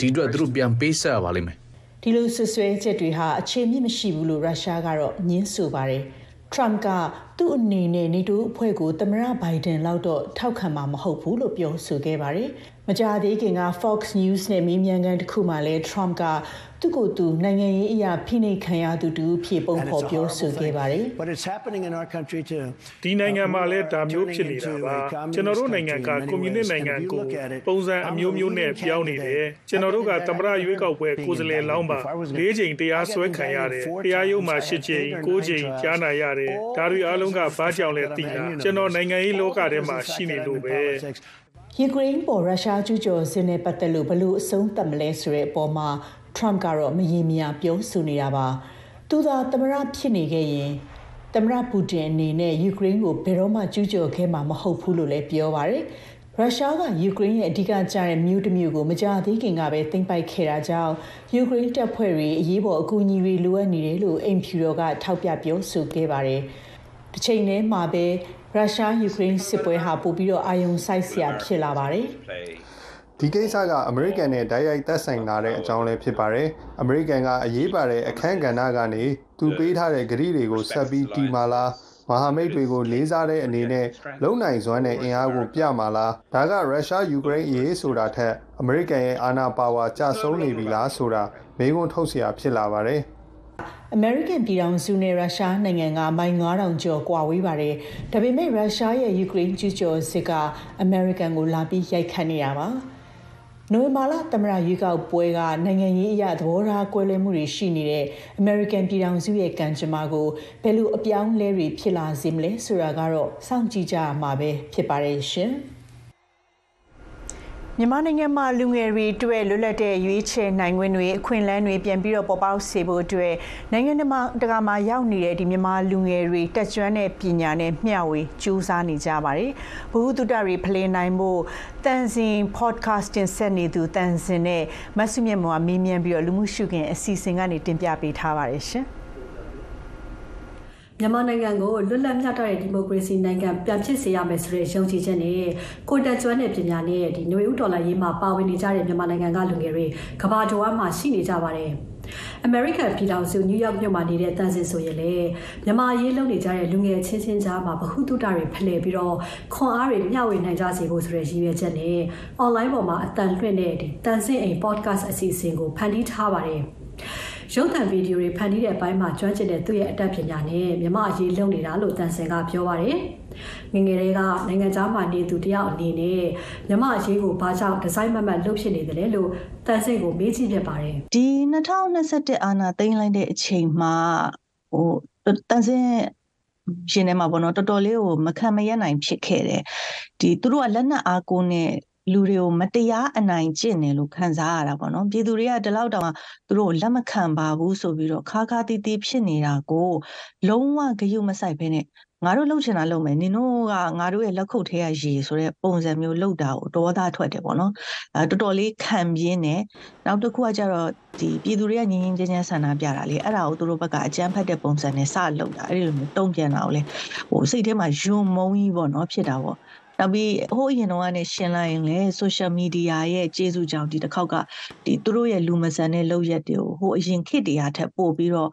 S6: ဒီအတွက်သူတို့ပြန်ပေးဆက်ရပါလိမ့်မယ်
S1: ဒီလိုဆွဆွဲချက်တွေဟာအခြေမြင့်မရှိဘူးလို့ရုရှားကတော့ညင်းဆိုပါတယ် ထရမ့်ကသူ့အနေနဲ့နေတိုးအဖွဲ့ကိုသမရဘိုင်ဒန်လောက်တော့ထောက်ခံမှာမဟုတ်ဘူးလို့ပြောဆိုခဲ့ပါတယ်။မကြာသေးခင်က Fox News နဲ့မေးမြန်းခန်းတစ်ခုမှာလဲ Trump က သူ့ကိုယ်သူနိုင်ငံရေးအရာဖိနှိပ်ခံရသူတူဖြစ်ပုံဖော်ပြောဆိုခဲ့ပါတယ်။
S10: ဒီနိုင်ငံမှာလည်းဒါမျိုးဖြစ်နေတာပါ။ကျွန်တော်တို့နိုင်ငံကကွန်မြူနစ်နိုင်ငံကိုပုံစံအမျိုးမျိုးနဲ့ပြောင်းနေတယ်။ကျွန်တော်တို့ကသမရရွေးကောက်ပွဲကိုယ်စားလှယ်လောင်းပါ၄ချိန်တရားစွဲခံရတယ်။တရားရုံးမှာ၈ချိန်၉ချိန်ကြားနာရတယ်။ဒါတွေအားလုံးကဘာကြောင့်လဲသိလား။ကျွန်တော်နိုင်ငံရေးလောကထဲမှာရှိနေလို့ပဲ။
S1: ယူကရိန်းပေါ်ရုရှားကျူးကျော်စစ်နဲ့ပတ်သက်လို့ဘလို့အဆုံးသတ်မလဲဆိုတဲ့အပေါ်မှာ Trump ကတော့မရေမရာပြောဆိုနေတာပါသူသာသမရဖြစ်နေခဲ့ရင်သမရပူတင်အနေနဲ့ယူကရိန်းကိုဘယ်တော့မှကျူးကျော်ခဲ့မှာမဟုတ်ဘူးလို့လည်းပြောပါတယ်ရုရှားကယူကရိန်းရဲ့အဓိကကျတဲ့မြို့တစ်မြို့ကိုမကြာသေးခင်ကပဲသိမ်းပိုက်ခဲ့တာကြောင့်ယူကရိန်းတပ်ဖွဲ့တွေအရေးပေါ်အကူအညီတွေလိုအပ်နေတယ်လို့အိမ်ဖြူတော်ကထောက်ပြပြောဆိုခဲ့ပါတယ်။တစ်ချိန်တည်းမှာပဲရုရှားယူကရိန်းစစ်ပွဲဟာပိုပြီးတော့အာရုံစိုက်စရာဖြစ်လာပါတယ်။
S14: ဒီကိစ္စကအမေရိကန်နဲ့ဓာတ်ရိုက်သက်ဆိုင်လာတဲ့အကြောင်းလည်းဖြစ်ပါတယ်။အမေရိကန်ကအရေးပါတဲ့အခန်းကဏ္ဍကနေသူပေးထားတဲ့ဂရီတွေကိုဆက်ပြီးတီမာလားမဟာမိတ်တွေကိုလေးစားတဲ့အနေနဲ့လုံနိုင်စွမ်းတဲ့အင်အားကိုပြမှာလားဒါကရုရှားယူကရိန်းအရေးဆိုတာထက်အမေရိကန်ရဲ့အာဏာပါဝါကျဆုံးနေပြီလားဆိုတာမေးခွန်းထုတ်เสียဖြစ်လာပါတယ်
S1: အမေရိကန်ပြည်ထောင်စုနဲ့ရုရှားနိုင်ငံကမိုင်9000ကျော်ကွာဝေးပါတယ်။ဒါပေမဲ့ရုရှားရဲ့ယူကရိန်းကျူးကျော်စစ်ကအမေရိကန်ကိုလာပြီးရိုက်ခတ်နေတာပါ။ နိုဝင်ဘာလသမရရွေးကောက်ပွဲကနိုင်ငံရေးအရသဘောထားကွဲလွဲမှုတွေရှိနေတဲ့အမေရိကန်ပြည်ထောင်စုရဲ့ကံကြမ္မာကိုဘယ်လိုအပြောင်းလဲတွေဖြစ်လာစေမလဲဆိုတာကတော့စောင့်ကြည့်ကြရမှာပဲဖြစ်ပါတယ်ရှင်။ မြန်မာနိုင်ငံမှာလူငယ်တွေအတွက်လွတ်လပ်တဲ့ရွေးချယ်နိုင်ခွင့်တွေအခွင့်အလမ်းတွေပြန်ပြီးတော့ပေါ်ပေါက်စေဖို့အတွက်နိုင်ငံတကာမှာရောက်နေတဲ့ဒီမြန်မာလူငယ်တွေတက်ကြွတဲ့ပညာနဲ့မျှဝေကြိုးစားနေကြပါတယ်။ဘုဟုတုတတွေဖလှယ်နိုင်ဖို့တန်စင် podcast တင်ဆက်နေသူတန်စင်နဲ့မဆုမြတ်မောကမေးမြန်းပြီးတော့လူမှုရှုခင်အစီအစဉ်ကနေတင်ပြပေးထားပါတယ်ရှင်။
S8: မြန်မာနိုင်ငံကိုလွတ်လပ်မျှတတဲ့ဒီမိုကရေစီနိုင်ငံပြန်ဖြစ်စေရမယ်ဆိုတဲ့ယုံကြည်ချက်နဲ့ကိုတက်ကျွမ်းတဲ့ပညာနဲ့ဒီຫນွေဥဒေါ်လာရေးမှာပါဝင်နေကြတဲ့မြန်မာနိုင်ငံကလူငယ်တွေကမ္ဘာတော်အမှာရှိနေကြပါတယ်။ American ပြည်ထောင်စုနယူးယောက်မြို့မှာနေတဲ့တန်စင်ဆိုရင်လေမြန်မာရေးလုပ်နေကြတဲ့လူငယ်ချင်းချင်းကြားမှာဗဟုသုတတွေဖလှယ်ပြီးတော့ခွန်အားတွေမျှဝေနိုင်ကြစေဖို့ဆိုတဲ့ရည်ရွယ်ချက်နဲ့ online ပေါ်မှာအတန်လွှင့်တဲ့ဒီတန်စင်အိမ် podcast အစီအစဉ်ကိုဖန်တီးထားပါတယ်။ ရုပ်သံဗီဒီယိုတွေဖန်တီးတဲ့အပိုင်းမှာကျွမ်းကျင်တဲ့သူ့ရဲ့အတတ်ပညာနဲ့မြမအရေးလုပ်နေတာလို့တန်ဆင်ကပြောပါတယ်။ငငယ်တွေကနိုင်ငံသားမှနေသူတယောက်အနေနဲ့မြမအရေးကိုဘာကြောင့်ဒီဇိုင်းမမတ်လုပ်ဖြစ်နေတယ်လို့တန်ဆင်ကိုမေးကြည့်ဖြစ်ပါတယ်။
S15: ဒီ2021အာနာသိမ်းလိုက်တဲ့အချိန်မှာဟိုတန်ဆင်ရှင်ထဲမှာပေါ့နော်တော်တော်လေးကိုမခံမရနိုင်ဖြစ်ခဲ့တယ်။ဒီသူတို့ကလက်နက်အားကိုနဲ့ လူတွေကိုမတရားအနိုင်ကျင့်တယ်လို့ခံစားရတာပေါ့နော်ပြည်သူတွေကဒီလောက်တောင်သူတို့လက်မခံပါဘူးဆိုပြီးတော့ခါခါတီးတီးဖြစ်နေတာကိုလုံးဝဂရုမစိုက်ဘဲနဲ့ငါတို့လှုပ်ချင်တာလုပ်မယ်နင်တို့ကငါတို့ရဲ့လက်ခုပ်ထဲကရေဆိုတဲ့ပုံစံမျိုးလှုပ်တာကိုဒေါသထွက်တယ်ပေါ့နော်အဲတော်တော်လေးခံပြင်းတယ်နောက်တစ်ခုကကျတော့ဒီပြည်သူတွေကငြင်းငြင်းချမ်းချမ်းဆန္ဒပြတာလေအဲ့ဒါကိုသူတို့ဘက်ကအကြမ်းဖက်တဲ့ပုံစံနဲ့စလှုပ်တာအဲ့ဒီလိုမျိုးတုံ့ပြန်တာကိုလေဟိုစိတ်ထဲမှာယွံမုံကြီးပေါ့နော်ဖြစ်တာပေါ့ နောက်ပြီးဟိုးအရင်တော့ကနေရှင်းလိုက်ရင်လေ social media ရဲ့ကျေးဇူးကြောင့်ဒီတစ်ခေါက်ကဒီသူတို့ရဲ့လူမဆန်တဲ့လုပ်ရက်တွေကိုဟိုအရင်ခေတ်တရားထက်ပို့ပြီးတော့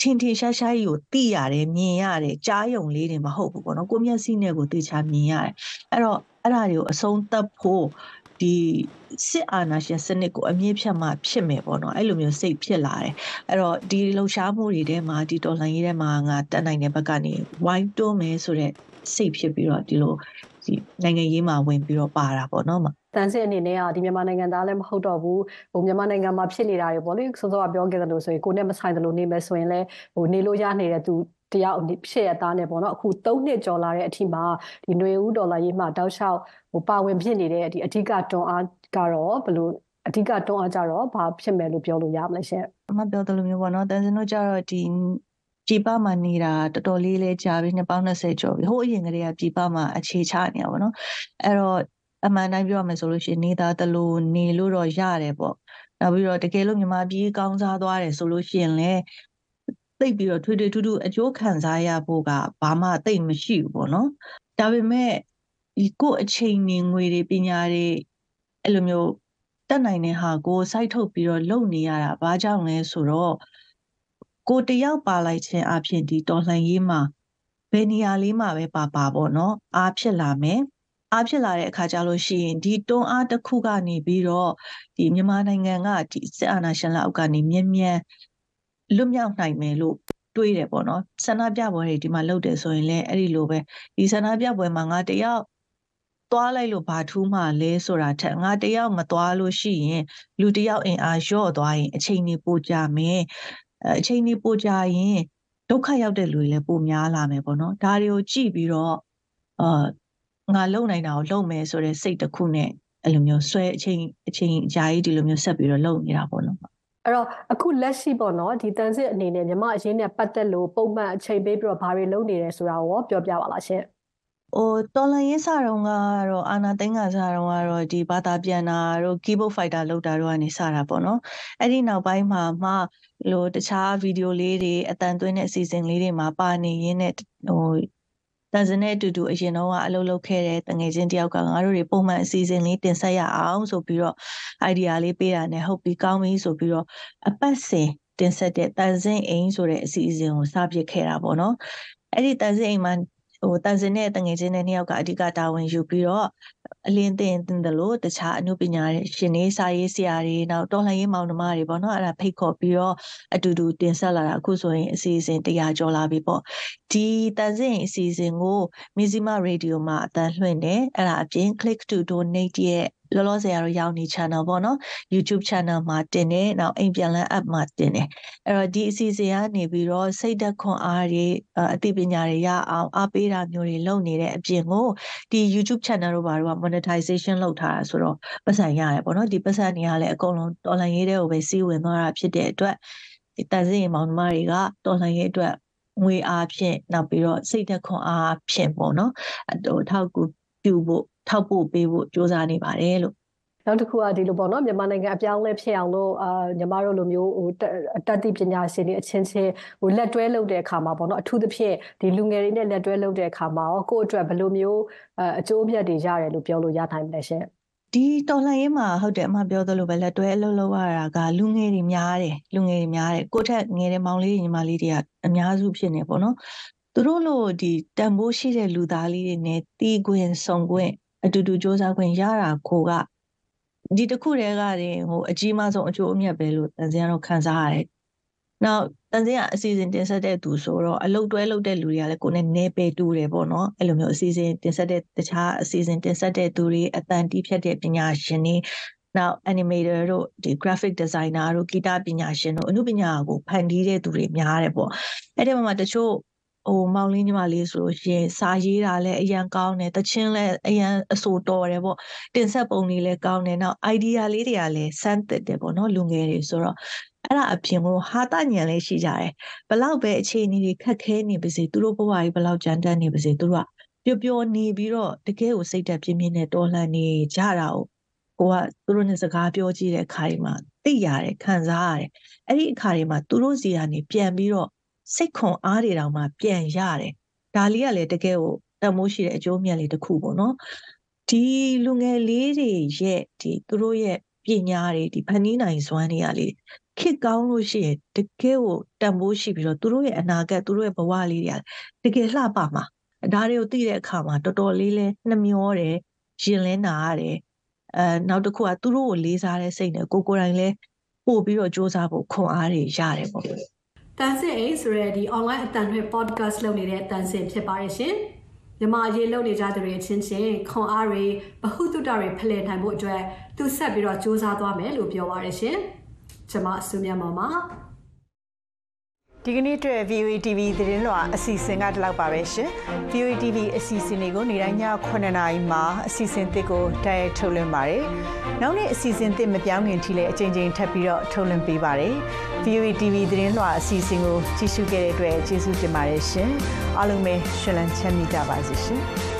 S15: ထင်ထင်ရှားရှားကြီးကိုသိရတယ်မြင်ရတယ်ကြားယုံလေးတွေမဟုတ်ဘူးပေါ့နော်ကိုမျက်စိနဲ့ကိုသိချာမြင်ရတယ်အဲ့တော့အဲ့ဒါတွေကိုအဆုံးသတ်ဖို့ဒီစစ်အာဏာရှင်စနစ်ကိုအမြင့်ဖြတ်မှဖြစ်မယ်ပေါ့နော်အဲ့လိုမျိုးစိတ်ဖြစ်လာတယ်အဲ့တော့ဒီလှုပ်ရှားမှုတွေထဲမှာဒီတော်လှန်ရေးထဲမှာငါတက်နိုင်တဲ့ဘက်ကနေဝိုင်းတွန်းမယ်ဆိုတဲ့စိတ်ဖြစ်ပြီးတော့ဒီလိုဒီ နိုင်ငံရေးမှာဝင်ပြီးတော့ပါတာပေါ့နော်မ
S8: တန်စစ်အနေနဲ့ကဒီမြန်မာနိုင်ငံသားလည်းမဟုတ်တော့ဘူးဟိုမြန်မာနိုင်ငံမှာဖြစ်နေတာတွေပေါ့လေစောစောကပြောခဲ့တယ်လို့ဆိုရင်ကိုနဲ့မဆိုင်တယ်လို့နေမယ်ဆိုရင်လည်းဟိုနေလို့ရနေတဲ့သူတရားဖြစ်ရသားနဲ့ပေါ့နော်အခု၃နှစ်ကျော်လာတဲ့အထိမှာဒီຫນွေဦးဒေါ်လာရေးမှာတောက်လျှောက်ဟိုပါဝင်ဖြစ်နေတဲ့ဒီအဓိကတွန်းအားကတော့ဘလို့အဓိကတွန်းအားကြတော့ဘာဖြစ်မယ်လို့ပြောလို့ရမလဲရှင်
S15: အမပြောတယ်လို့မျိုးပေါ့နော်တန်စင်တို့ကြတော့ဒီ ပြည်ပမှာနေတာတော်တော်လေးလေးကြာပြီနှစ်ပေါင်း20ကျော်ပြီဟိုအရင်ကတည်းကပြည်ပမှာအခြေချနေတာပေါ့နော်အဲ့တော့အမှန်တိုင်းပြောရမယ်ဆိုလို့ရှိရင်နေတာတလို့နေလို့တော့ရတယ်ပေါ့နောက်ပြီးတော့တကယ်လို့မြန်မာပြည်ကောင်းစားသွားတယ်ဆိုလို့ရှိရင်လည်းသိပ်ပြီးတော့ထွေထွေထူးထူးအကျိုးခံစားရဖို့ကဘာမှသိပ်မရှိဘူးပေါ့နော်ဒါပေမဲ့ဒီကို့အချိန်နေငွေတွေပညာတွေအဲ့လိုမျိုးတက်နိုင်တဲ့ဟာကိုစိုက်ထုတ်ပြီးတော့လုပ်နေရတာဘာကြောင့်လဲဆိုတော့ ကိုတယောက်ပါလိုက်ခြင်းအဖြစ်ဒီတော်လှန်ရေးမှာဘယ်နေရာလေးမှာပဲပါပါပေါ့နော်အားဖြစ်လာမယ်အားဖြစ်လာတဲ့အခါကျလို့ရှိရင်ဒီတွန်းအားတစ်ခုကနေပြီးတော့ဒီမြန်မာနိုင်ငံကဒီစစ်အာဏာရှင်လက်အောက်ကနေမြ мян လွတ်မြောက်နိုင်မယ်လို့တွေးတယ်ပေါ့နော်ဆန္ဒပြပွဲတွေဒီမှာလုပ်တယ်ဆိုရင်လည်းအဲ့ဒီလိုပဲဒီဆန္ဒပြပွဲမှာငါတယောက်သွားလိုက်လို့ဘာထူးမှလဲဆိုတာထက်ငါတယောက်မသွားလို့ရှိရင်လူတယောက်အင်အားလျော့သွားရင်အချိန်ကြီးပိုကြမယ် အချိန်ကြီးပိုကြရင်ဒုက္ခရောက်တဲ့လူတွေလည်းပိုများလာမယ်ပေါ့နော်ဒါတွေကိုကြည့်ပြီးတော့အာငါလုံနိုင်တာကိုလုံမယ်ဆိုတဲ့စိတ်တစ်ခုနဲ့အဲ့လိုမျိုးဆွဲအချိန်အချိန်အကြာကြီးဒီလိုမျိုးဆက်ပြီးတော့လုံနေတာပေါ့နော်
S8: အဲ့တော့အခုလက်ရှိပေါ့နော်ဒီတန်စစ်အနေနဲ့မြမအရင်နဲ့ပတ်သက်လို့ပုံမှန်အချိန်ပေးပြီးတော့ဘာတွေလုပ်နေတယ်ဆိုတာကိုပြောပြပါလားရှင်
S15: ဟိုတော်လန်ရေးစာတုံးကတော့အာနာသိန်းကစာတုံးကတော့ဒီဘာသာပြန်တာတို့ keyboard fighter လောက်တာတို့ကနေစတာပေါ့နော်အဲ့ဒီနောက်ပိုင်းမှာမှလို့တခြားဗီဒီယိုလေးတွေအတန်သွင်းတဲ့အစီအစဉ်လေးတွေမှာပါနေရင်းနဲ့ဟိုတန်စင်နဲ့အတူတူအရင်တော့ကအလုပ်လုပ်ခဲ့တဲ့တငယ်ချင်းတယောက်ကငါတို့တွေပုံမှန်အစီအစဉ်လေးတင်ဆက်ရအောင်ဆိုပြီးတော့ idea လေးပေးတာနဲ့ဟုတ်ပြီကောင်းပြီဆိုပြီးတော့အပတ်စဉ်တင်ဆက်တဲ့တန်စင်အိမ်ဆိုတဲ့အစီအစဉ်ကိုစပစ်ခဲ့တာပေါ့နော်အဲ့ဒီတန်စင်အိမ်မှာ ဟိုတန်စင်နဲ့တငယ်ချင်းနဲ့နှစ်ယောက်ကအဓိကတာဝန်ယူပြီးတော့အလင်းတင်တင်တယ်လို့တခြားအမှုပညာရှင်တွေစာရေးဆရာတွေနောက်တော်လှန်ရေးမောင်နှမတွေပေါ့နော်အဲ့ဒါဖိတ်ခေါ်ပြီးတော့အတူတူတင်ဆက်လာတာအခုဆိုရင်အစီအစဉ်100ကျော်လာပြီပေါ့ဒီတန်စင်အစီအစဉ်ကိုမီဇီမာရေဒီယိုမှာအတန်းလွှင့်တယ်အဲ့ဒါအပြင် click to donate ရဲ့ လောလောဆယ်ကတော့ရောက်နေ channel ပေါ့နော် YouTube channel မှာတင်တယ်နောက်အိမ်ပြန်လန်း app မှာတင်တယ်အဲ့တော့ဒီအစီအစဉ်ကနေပြီးတော့စိတ်သက်ခွန်အားတွေအသိပညာတွေရအောင်အားပေးတာမျိုးတွေလုပ်နေတဲ့အပြင်ကိုဒီ YouTube channel တို့ဘာတို့က monetization လုပ်ထားတာဆိုတော့ပတ်စံရတယ်ပေါ့နော်ဒီပတ်စံတွေကလည်းအကုန်လုံးတော်လှန်ရေးတွေကိုပဲစီးဝင်သွားတာဖြစ်တဲ့အတွက်ဒီတန်စင်မောင်နှမတွေကတော်လှန်ရေးအတွက်ငွေအားဖြင့်နောက်ပြီးတော့စိတ်သက်ခွန်အားဖြင့်ပေါ့နော်ဟိုထောက်ကူပြုဖို့ ထောက်ပို့ပေးဖို့စ조사နေပါတယ်လို့
S8: နောက်တစ်ခုကဒီလိုပေါ့နော်မြန်မာနိုင်ငံအပြောင်းလဲဖြစ်အောင်လို့အာညီမတို့လိုမျိုးဟိုတတ်သိပညာရှင်တွေအချင်းချင်းဟိုလက်တွဲလုပ်တဲ့အခါမှာပေါ့နော်အထူးသဖြင့်ဒီလူငယ်တွေနဲ့လက်တွဲလုပ်တဲ့အခါမှာရောကိုယ့်အတွက်ဘယ်လိုမျိုးအကျိုးအမြတ်တွေရတယ်လို့ပြောလို့ရနိုင်မလဲရှင်
S15: ဒီတော်လှန်ရေးမှာဟုတ်တယ်အမပြောသလိုပဲလက်တွဲအလုပ်လုပ်ရတာကလူငယ်တွေများတယ်လူငယ်တွေများတယ်ကိုယ့်ထက်ငယ်တဲ့မောင်လေးညီမလေးတွေကအများစုဖြစ်နေပေါ့နော်သူတို့လိုဒီတန်ဖိုးရှိတဲ့လူသားလေးတွေနဲ့တီးခွင်ဆုံခွင့် အတူတူစ조사ခွင့်ရတာကိုကဒီတစ်ခုတည်းကတင်ဟိုအကြီးမားဆုံးအကျိုးအမြတ်ပဲလို့တန်စင်ကတော့ခံစားရတယ်။နောက်တန်စင်ကအစီအစဉ်တင်ဆက်တဲ့သူဆိုတော့အလုတ်တွဲလုပ်တဲ့လူတွေကလည်းကိုယ်နဲ့နေပယ်တူတယ်ပေါ့နော်။အဲ့လိုမျိုးအစီအစဉ်တင်ဆက်တဲ့တခြားအစီအစဉ်တင်ဆက်တဲ့သူတွေအတန်တီးဖြတ်တဲ့ပညာရှင်တွေနောက် animator တို့ဒီ graphic designer တို့ဂီတပညာရှင်တို့အမှုပညာကိုဖန်တီးတဲ့သူတွေများတယ်ပေါ့။အဲ့ဒီမှာတချို့ ဟိုမောင်လေးညီမလေးဆိုလို့ရှိရင်စာရေးတာလည်းအရန်ကောင်းတယ်တချင်းလည်းအရန်အဆိုတော်တယ်ပေါ့တင်ဆက်ပုံတွေလည်းကောင်းတယ်နောက် idea လေးတွေကလည်းစမ်းသစ်တယ်ပေါ့နော်လူငယ်တွေဆိုတော့အဲ့ဒါအပြင်ကိုဟာတညံလေးရှိကြတယ်ဘလောက်ပဲအခြေအနေတွေခက်ခဲနေပါစေသူတို့ဘဝကြီးဘလောက်ကြမ်းတမ်းနေပါစေသူတို့ကပျော်ပျော်နေပြီးတော့တကယ်ကိုစိတ်သက်ပြင်းပြင်းနဲ့တော်လှန်နေကြတာကိုကိုကသူတို့နဲ့စကားပြောကြည့်တဲ့အခါတွေမှာသိရတယ်ခံစားရတယ်အဲ့ဒီအခါတွေမှာသူတို့စီကနေပြန်ပြီးတော့ စိတ်ခွန်အားတွေတောင်မှပြန်ရတယ်ဒါလေးကလည်းတကယ်ကိုတမိုးရှိတဲ့အကျိုးမြတ်လေးတစ်ခုပေါ့နော်ဒီလူငယ်လေးတွေရဲ့ဒီသူတို့ရဲ့ပညာတွေဒီဖန်တီးနိုင်စွမ်းတွေကလေခစ်ကောင်းလို့ရှိရင်တကယ်ကိုတန်ဖိုးရှိပြီးတော့သူတို့ရဲ့အနာဂတ်သူတို့ရဲ့ဘဝလေးတွေကတကယ်လှပမှာဒါတွေကိုသိတဲ့အခါမှာတော်တော်လေးလဲနှမျောတယ်ရင်လဲနာရတယ်အဲနောက်တစ်ခုကသူတို့ကိုလေးစားတဲ့စိတ်နဲ့ကိုကိုယ်တိုင်လဲပို့ပြီးတော့စ조사ဖို့ခွန်အားတွေရတယ်ပေါ့
S8: တန်စင်အိဆိုရဲဒီ online အတန်တွေ podcast လုပ်နေတဲ့တန်စင်ဖြစ်ပါတယ်ရှင်မြမအရေးလုပ်နေကြသူတွေအချင်းချင်းခွန်အားတွေဗဟုသုတတွေဖလှယ်နိုင်ဖို့အတွက်သူဆက်ပြီးတော့စူးစမ်းသွားမယ်လို့ပြောပါတယ်ရှင်ကျွန်မစုမြတ်မောင်ပါ
S1: ဒီကနေ့အတွက် VOA TV သတင်းလွှာအစီအစဉ်ကဒီလောက်ပါပဲရှင် VOA TV အစီအစဉ်တွေကိုနေ့တိုင်းည9:00နာရီမှာအစီအစဉ်သစ်ကိုတိုက်ရိုက်ထုတ်လွှင့်ပါတယ်။နောက်နေ့အစီအစဉ်သစ်မပြောင်းခင်ထိလည်းအချိန်ချင်းထပ်ပြီးတော့ထုတ်လွှင့်ပေးပါတယ်။ VOA TV သတင်းလွှာအစီအစဉ်ကိုကြည့်ရှုခဲ့တဲ့အတွက်ကျေးဇူးတင်ပါတယ်ရှင်။အားလုံးပဲရှင်လန်းချမ်းမြေ့ကြပါစေရှင်။